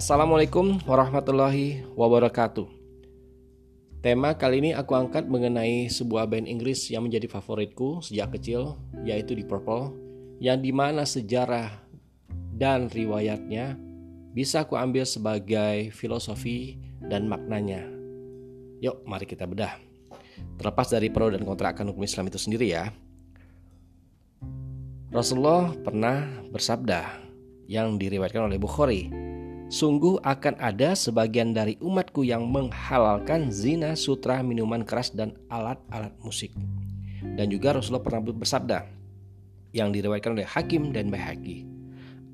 Assalamualaikum warahmatullahi wabarakatuh. Tema kali ini aku angkat mengenai sebuah band Inggris yang menjadi favoritku sejak kecil, yaitu Deep Purple, yang di mana sejarah dan riwayatnya bisa aku ambil sebagai filosofi dan maknanya. Yuk, mari kita bedah. Terlepas dari pro dan kontra akan hukum Islam itu sendiri ya. Rasulullah pernah bersabda yang diriwayatkan oleh Bukhari Sungguh akan ada sebagian dari umatku yang menghalalkan zina, sutra, minuman keras, dan alat-alat musik. Dan juga Rasulullah pernah bersabda yang diriwayatkan oleh Hakim dan Bahaki.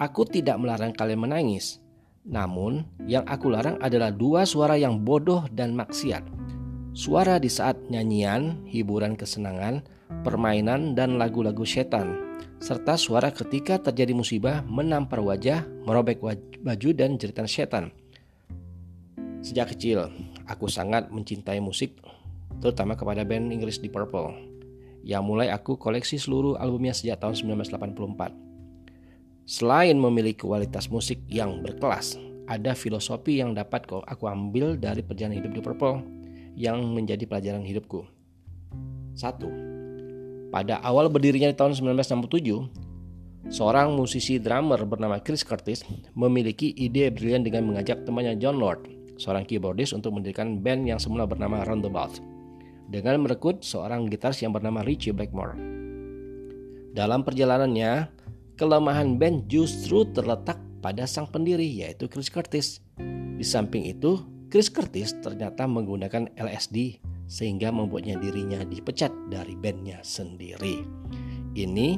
Aku tidak melarang kalian menangis, namun yang aku larang adalah dua suara yang bodoh dan maksiat. Suara di saat nyanyian, hiburan kesenangan, permainan, dan lagu-lagu setan serta suara ketika terjadi musibah menampar wajah, merobek baju dan jeritan setan. Sejak kecil, aku sangat mencintai musik, terutama kepada band Inggris Deep Purple, yang mulai aku koleksi seluruh albumnya sejak tahun 1984. Selain memiliki kualitas musik yang berkelas, ada filosofi yang dapat aku ambil dari perjalanan hidup Deep Purple yang menjadi pelajaran hidupku. 1 pada awal berdirinya di tahun 1967, seorang musisi drummer bernama Chris Curtis memiliki ide brilian dengan mengajak temannya John Lord, seorang keyboardist untuk mendirikan band yang semula bernama Roundabout, dengan merekrut seorang gitaris yang bernama Richie Blackmore. Dalam perjalanannya, kelemahan band justru terletak pada sang pendiri yaitu Chris Curtis. Di samping itu, Chris Curtis ternyata menggunakan LSD sehingga membuatnya dirinya dipecat dari bandnya sendiri. Ini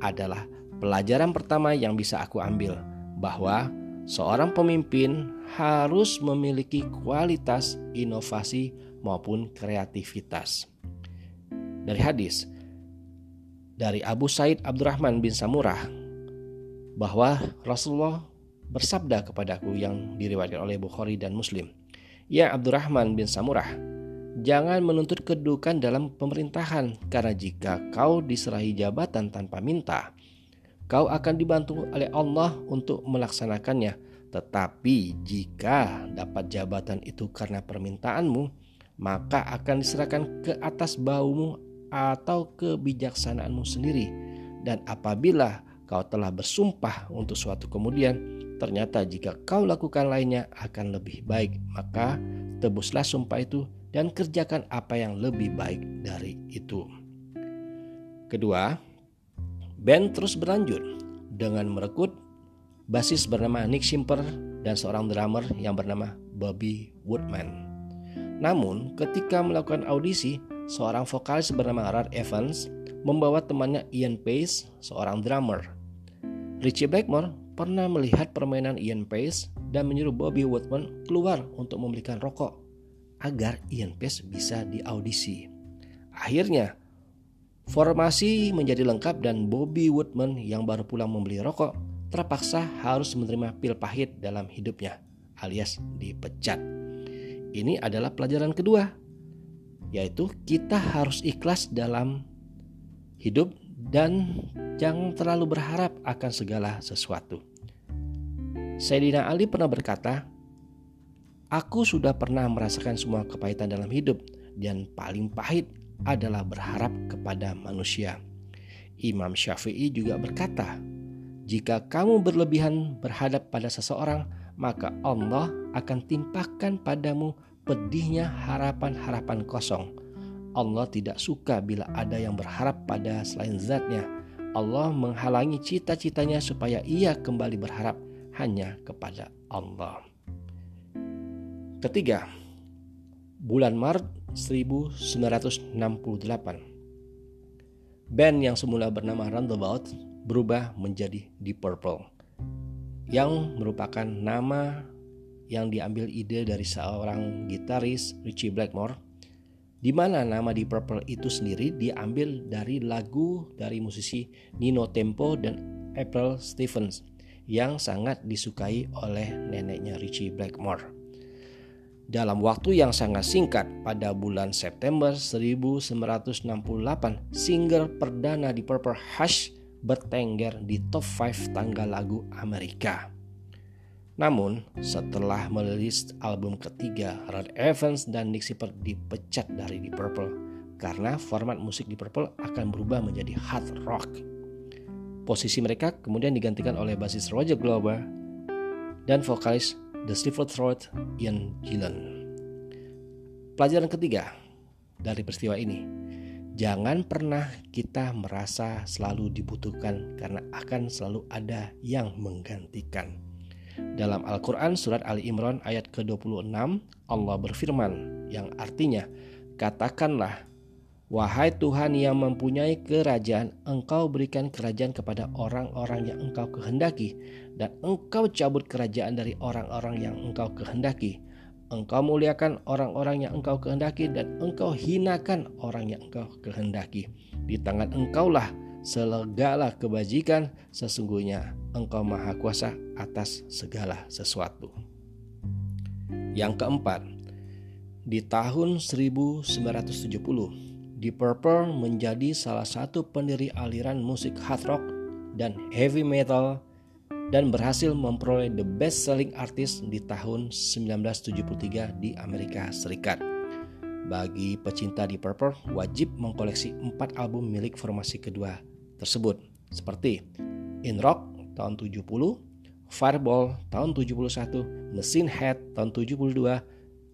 adalah pelajaran pertama yang bisa aku ambil bahwa seorang pemimpin harus memiliki kualitas inovasi maupun kreativitas. Dari hadis dari Abu Said Abdurrahman bin Samurah bahwa Rasulullah bersabda kepadaku yang diriwayatkan oleh Bukhari dan Muslim. Ya Abdurrahman bin Samurah, Jangan menuntut kedudukan dalam pemerintahan, karena jika kau diserahi jabatan tanpa minta, kau akan dibantu oleh Allah untuk melaksanakannya. Tetapi jika dapat jabatan itu karena permintaanmu, maka akan diserahkan ke atas baumu atau kebijaksanaanmu sendiri. Dan apabila kau telah bersumpah untuk suatu kemudian, ternyata jika kau lakukan lainnya akan lebih baik, maka tebuslah sumpah itu dan kerjakan apa yang lebih baik dari itu. Kedua, band terus berlanjut dengan merekrut basis bernama Nick Simper dan seorang drummer yang bernama Bobby Woodman. Namun, ketika melakukan audisi, seorang vokalis bernama Rod Evans membawa temannya Ian Pace, seorang drummer. Richie Blackmore pernah melihat permainan Ian Pace dan menyuruh Bobby Woodman keluar untuk membelikan rokok agar Ian Pace bisa diaudisi. Akhirnya, formasi menjadi lengkap dan Bobby Woodman yang baru pulang membeli rokok terpaksa harus menerima pil pahit dalam hidupnya alias dipecat. Ini adalah pelajaran kedua, yaitu kita harus ikhlas dalam hidup dan jangan terlalu berharap akan segala sesuatu. Sayyidina Ali pernah berkata, Aku sudah pernah merasakan semua kepahitan dalam hidup dan paling pahit adalah berharap kepada manusia. Imam Syafi'i juga berkata, "Jika kamu berlebihan berhadap pada seseorang, maka Allah akan timpakan padamu pedihnya harapan-harapan kosong. Allah tidak suka bila ada yang berharap pada selain zatnya. Allah menghalangi cita-citanya supaya ia kembali berharap hanya kepada Allah. Ketiga, bulan Maret 1968. Band yang semula bernama Roundabout berubah menjadi Deep Purple yang merupakan nama yang diambil ide dari seorang gitaris Richie Blackmore di mana nama Deep Purple itu sendiri diambil dari lagu dari musisi Nino Tempo dan April Stevens yang sangat disukai oleh neneknya Richie Blackmore. Dalam waktu yang sangat singkat, pada bulan September 1968, single perdana di Purple Hush bertengger di top 5 tangga lagu Amerika. Namun, setelah merilis album ketiga, Rod Evans dan Nick Sipper dipecat dari Deep Purple karena format musik Deep Purple akan berubah menjadi hard rock. Posisi mereka kemudian digantikan oleh basis Roger Glover dan vokalis The Stifle Throat Ian Gillan. Pelajaran ketiga dari peristiwa ini, jangan pernah kita merasa selalu dibutuhkan karena akan selalu ada yang menggantikan. Dalam Al-Quran surat Ali Imran ayat ke-26 Allah berfirman yang artinya Katakanlah Wahai Tuhan yang mempunyai kerajaan Engkau berikan kerajaan kepada orang-orang yang engkau kehendaki Dan engkau cabut kerajaan dari orang-orang yang engkau kehendaki Engkau muliakan orang-orang yang engkau kehendaki Dan engkau hinakan orang yang engkau kehendaki Di tangan engkaulah segala kebajikan sesungguhnya engkau maha kuasa atas segala sesuatu. Yang keempat, di tahun 1970, Deep Purple menjadi salah satu pendiri aliran musik hard rock dan heavy metal dan berhasil memperoleh the best selling artist di tahun 1973 di Amerika Serikat. Bagi pecinta Deep Purple wajib mengkoleksi empat album milik formasi kedua tersebut seperti In Rock tahun 70, Fireball tahun 71, Machine Head tahun 72,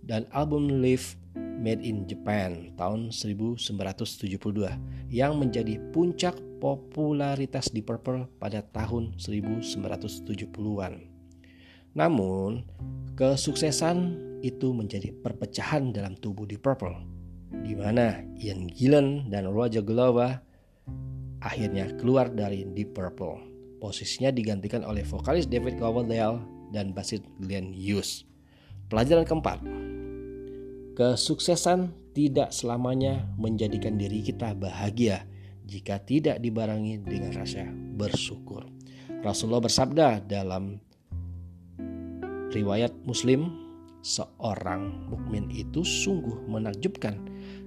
dan album Live Made in Japan tahun 1972 yang menjadi puncak popularitas di Purple pada tahun 1970-an. Namun, kesuksesan itu menjadi perpecahan dalam tubuh di Purple, di mana Ian Gillan dan Roger Glover akhirnya keluar dari Deep Purple. Posisinya digantikan oleh vokalis David Coverdale dan bassist Glenn Hughes. Pelajaran keempat, kesuksesan tidak selamanya menjadikan diri kita bahagia jika tidak dibarengi dengan rasa bersyukur. Rasulullah bersabda dalam riwayat Muslim seorang mukmin itu sungguh menakjubkan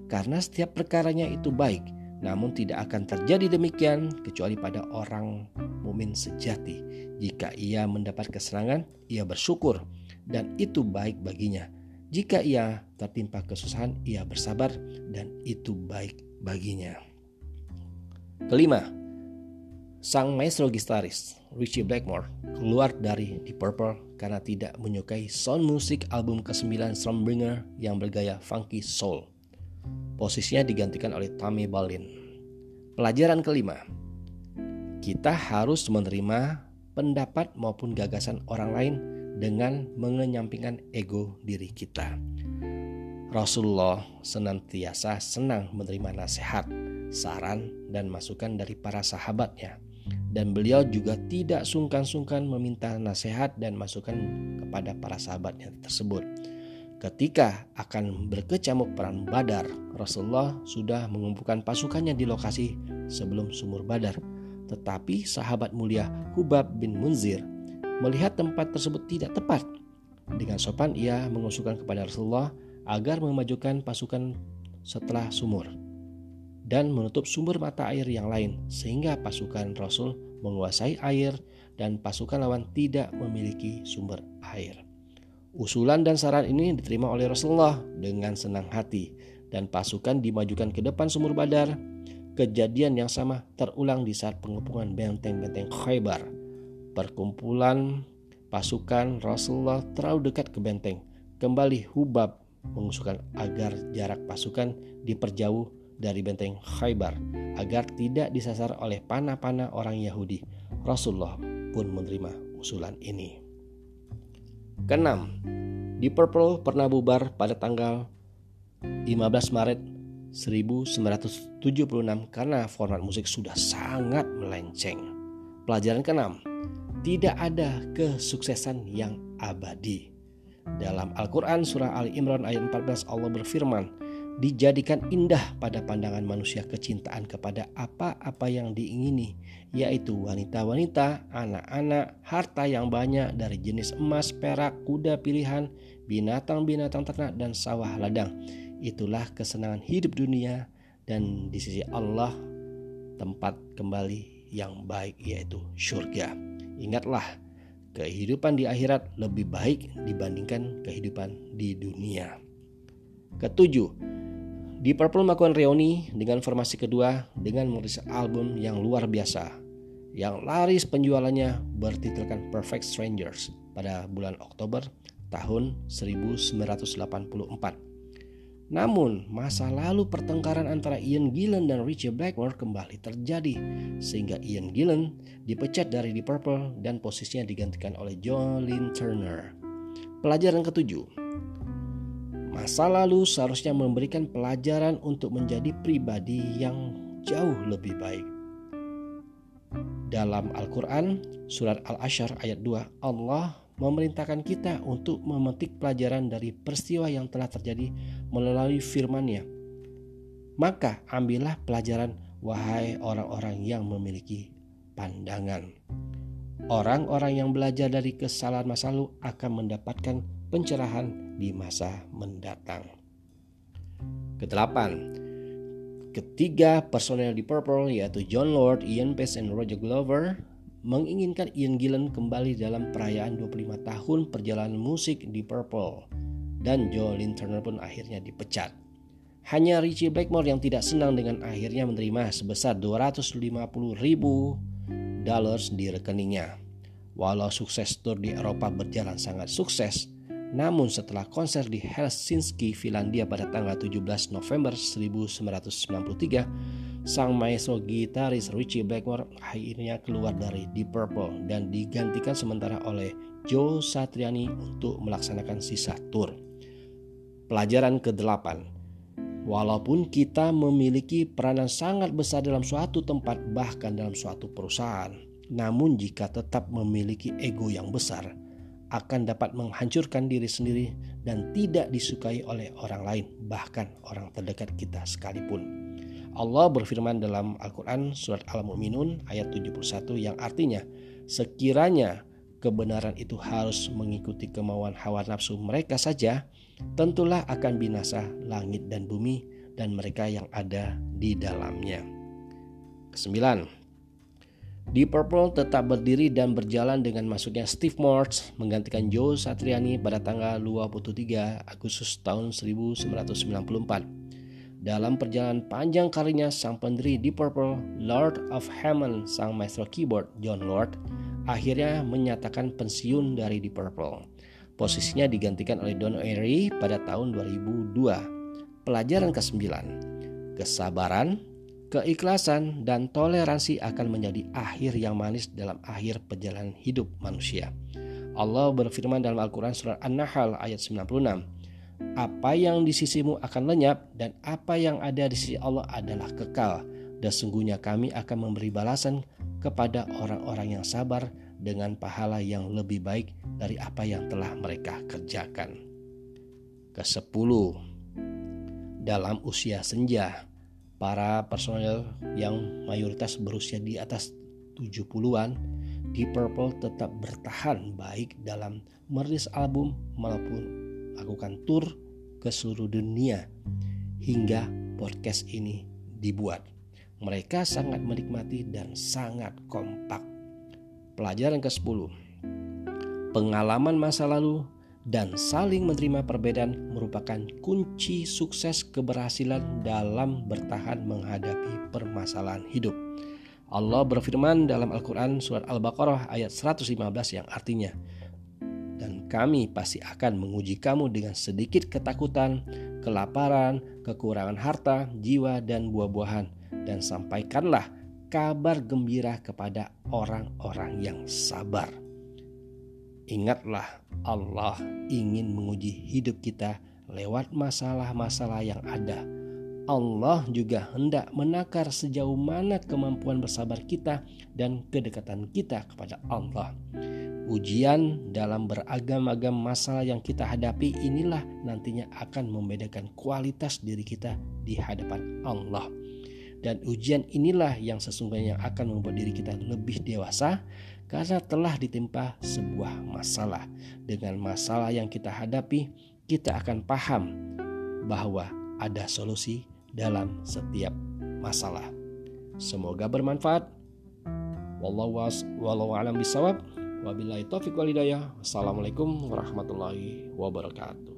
karena setiap perkaranya itu baik namun tidak akan terjadi demikian kecuali pada orang mukmin sejati jika ia mendapat kesenangan ia bersyukur dan itu baik baginya jika ia tertimpa kesusahan ia bersabar dan itu baik baginya kelima sang maestro gitaris Richie Blackmore keluar dari Deep Purple karena tidak menyukai sound musik album ke-9 Stormbringer yang bergaya funky soul. Posisinya digantikan oleh Tommy Balin. Pelajaran kelima, kita harus menerima pendapat maupun gagasan orang lain dengan mengenyampingkan ego diri kita. Rasulullah senantiasa senang menerima nasihat, saran, dan masukan dari para sahabatnya dan beliau juga tidak sungkan-sungkan meminta nasihat dan masukan kepada para sahabatnya tersebut. Ketika akan berkecamuk perang Badar, Rasulullah sudah mengumpulkan pasukannya di lokasi sebelum sumur Badar. Tetapi sahabat mulia Hubab bin Munzir melihat tempat tersebut tidak tepat. Dengan sopan ia mengusulkan kepada Rasulullah agar memajukan pasukan setelah sumur dan menutup sumber mata air yang lain sehingga pasukan Rasul menguasai air dan pasukan lawan tidak memiliki sumber air. Usulan dan saran ini diterima oleh Rasulullah dengan senang hati dan pasukan dimajukan ke depan sumur Badar. Kejadian yang sama terulang di saat pengepungan benteng-benteng Khaybar. Perkumpulan pasukan Rasulullah terlalu dekat ke benteng. Kembali Hubab mengusulkan agar jarak pasukan diperjauh dari benteng Khaybar agar tidak disasar oleh panah-panah orang Yahudi. Rasulullah pun menerima usulan ini. Keenam, di Purple pernah bubar pada tanggal 15 Maret 1976 karena format musik sudah sangat melenceng. Pelajaran keenam, tidak ada kesuksesan yang abadi. Dalam Al-Quran surah Ali Imran ayat 14 Allah berfirman, dijadikan indah pada pandangan manusia kecintaan kepada apa-apa yang diingini, yaitu wanita-wanita, anak-anak, harta yang banyak dari jenis emas, perak, kuda pilihan, binatang-binatang ternak, dan sawah ladang. Itulah kesenangan hidup dunia dan di sisi Allah tempat kembali yang baik yaitu surga. Ingatlah kehidupan di akhirat lebih baik dibandingkan kehidupan di dunia. Ketujuh, di Purple melakukan reuni dengan formasi kedua dengan merilis album yang luar biasa yang laris penjualannya bertitelkan Perfect Strangers pada bulan Oktober tahun 1984 namun, masa lalu pertengkaran antara Ian Gillan dan Richie Blackmore kembali terjadi, sehingga Ian Gillan dipecat dari Deep Purple dan posisinya digantikan oleh Jolene Turner. Pelajaran ketujuh, masa lalu seharusnya memberikan pelajaran untuk menjadi pribadi yang jauh lebih baik. Dalam Al-Quran, surat Al-Asyar ayat 2, Allah memerintahkan kita untuk memetik pelajaran dari peristiwa yang telah terjadi melalui firman-Nya. Maka ambillah pelajaran wahai orang-orang yang memiliki pandangan. Orang-orang yang belajar dari kesalahan masa lalu akan mendapatkan pencerahan di masa mendatang. Kedelapan, ketiga personel di Purple yaitu John Lord, Ian Pace, dan Roger Glover menginginkan Ian Gillan kembali dalam perayaan 25 tahun perjalanan musik di Purple dan Jolene Turner pun akhirnya dipecat. Hanya Richie Blackmore yang tidak senang dengan akhirnya menerima sebesar 250 ribu dollars di rekeningnya. Walau sukses tour di Eropa berjalan sangat sukses, namun setelah konser di Helsinki, Finlandia pada tanggal 17 November 1993, sang maestro gitaris Richie Blackmore akhirnya keluar dari Deep Purple dan digantikan sementara oleh Joe Satriani untuk melaksanakan sisa tour. Pelajaran ke-8 Walaupun kita memiliki peranan sangat besar dalam suatu tempat bahkan dalam suatu perusahaan, namun jika tetap memiliki ego yang besar, akan dapat menghancurkan diri sendiri dan tidak disukai oleh orang lain, bahkan orang terdekat kita sekalipun. Allah berfirman dalam Al-Quran surat Al-Mu'minun ayat 71 yang artinya sekiranya kebenaran itu harus mengikuti kemauan hawa nafsu mereka saja, tentulah akan binasa langit dan bumi dan mereka yang ada di dalamnya. Kesembilan, Deep Purple tetap berdiri dan berjalan dengan masuknya Steve Morse menggantikan Joe Satriani pada tanggal 23 Agustus tahun 1994. Dalam perjalanan panjang karirnya, sang pendiri Deep Purple, Lord of Hammond, sang maestro keyboard John Lord, akhirnya menyatakan pensiun dari Deep Purple. Posisinya digantikan oleh Don Airy pada tahun 2002. Pelajaran ke-9. Kesabaran, keikhlasan, dan toleransi akan menjadi akhir yang manis dalam akhir perjalanan hidup manusia. Allah berfirman dalam Al-Quran Surat An-Nahl ayat 96 apa yang di sisimu akan lenyap dan apa yang ada di sisi Allah adalah kekal. Dan sungguhnya kami akan memberi balasan kepada orang-orang yang sabar dengan pahala yang lebih baik dari apa yang telah mereka kerjakan. Kesepuluh, dalam usia senja, para personel yang mayoritas berusia di atas 70-an di Purple tetap bertahan baik dalam merilis album maupun lakukan tour ke seluruh dunia hingga podcast ini dibuat. Mereka sangat menikmati dan sangat kompak. Pelajaran ke-10. Pengalaman masa lalu dan saling menerima perbedaan merupakan kunci sukses keberhasilan dalam bertahan menghadapi permasalahan hidup. Allah berfirman dalam Al-Quran surat Al-Baqarah ayat 115 yang artinya kami pasti akan menguji kamu dengan sedikit ketakutan, kelaparan, kekurangan harta, jiwa, dan buah-buahan, dan sampaikanlah kabar gembira kepada orang-orang yang sabar. Ingatlah, Allah ingin menguji hidup kita lewat masalah-masalah yang ada. Allah juga hendak menakar sejauh mana kemampuan bersabar kita dan kedekatan kita kepada Allah. Ujian dalam beragam-agam masalah yang kita hadapi inilah nantinya akan membedakan kualitas diri kita di hadapan Allah. Dan ujian inilah yang sesungguhnya akan membuat diri kita lebih dewasa karena telah ditimpa sebuah masalah. Dengan masalah yang kita hadapi, kita akan paham bahwa ada solusi dalam setiap masalah. Semoga bermanfaat. Wallahu a'lam bishawab. Wabillahi taufiq walhidayah. Assalamualaikum warahmatullahi wabarakatuh.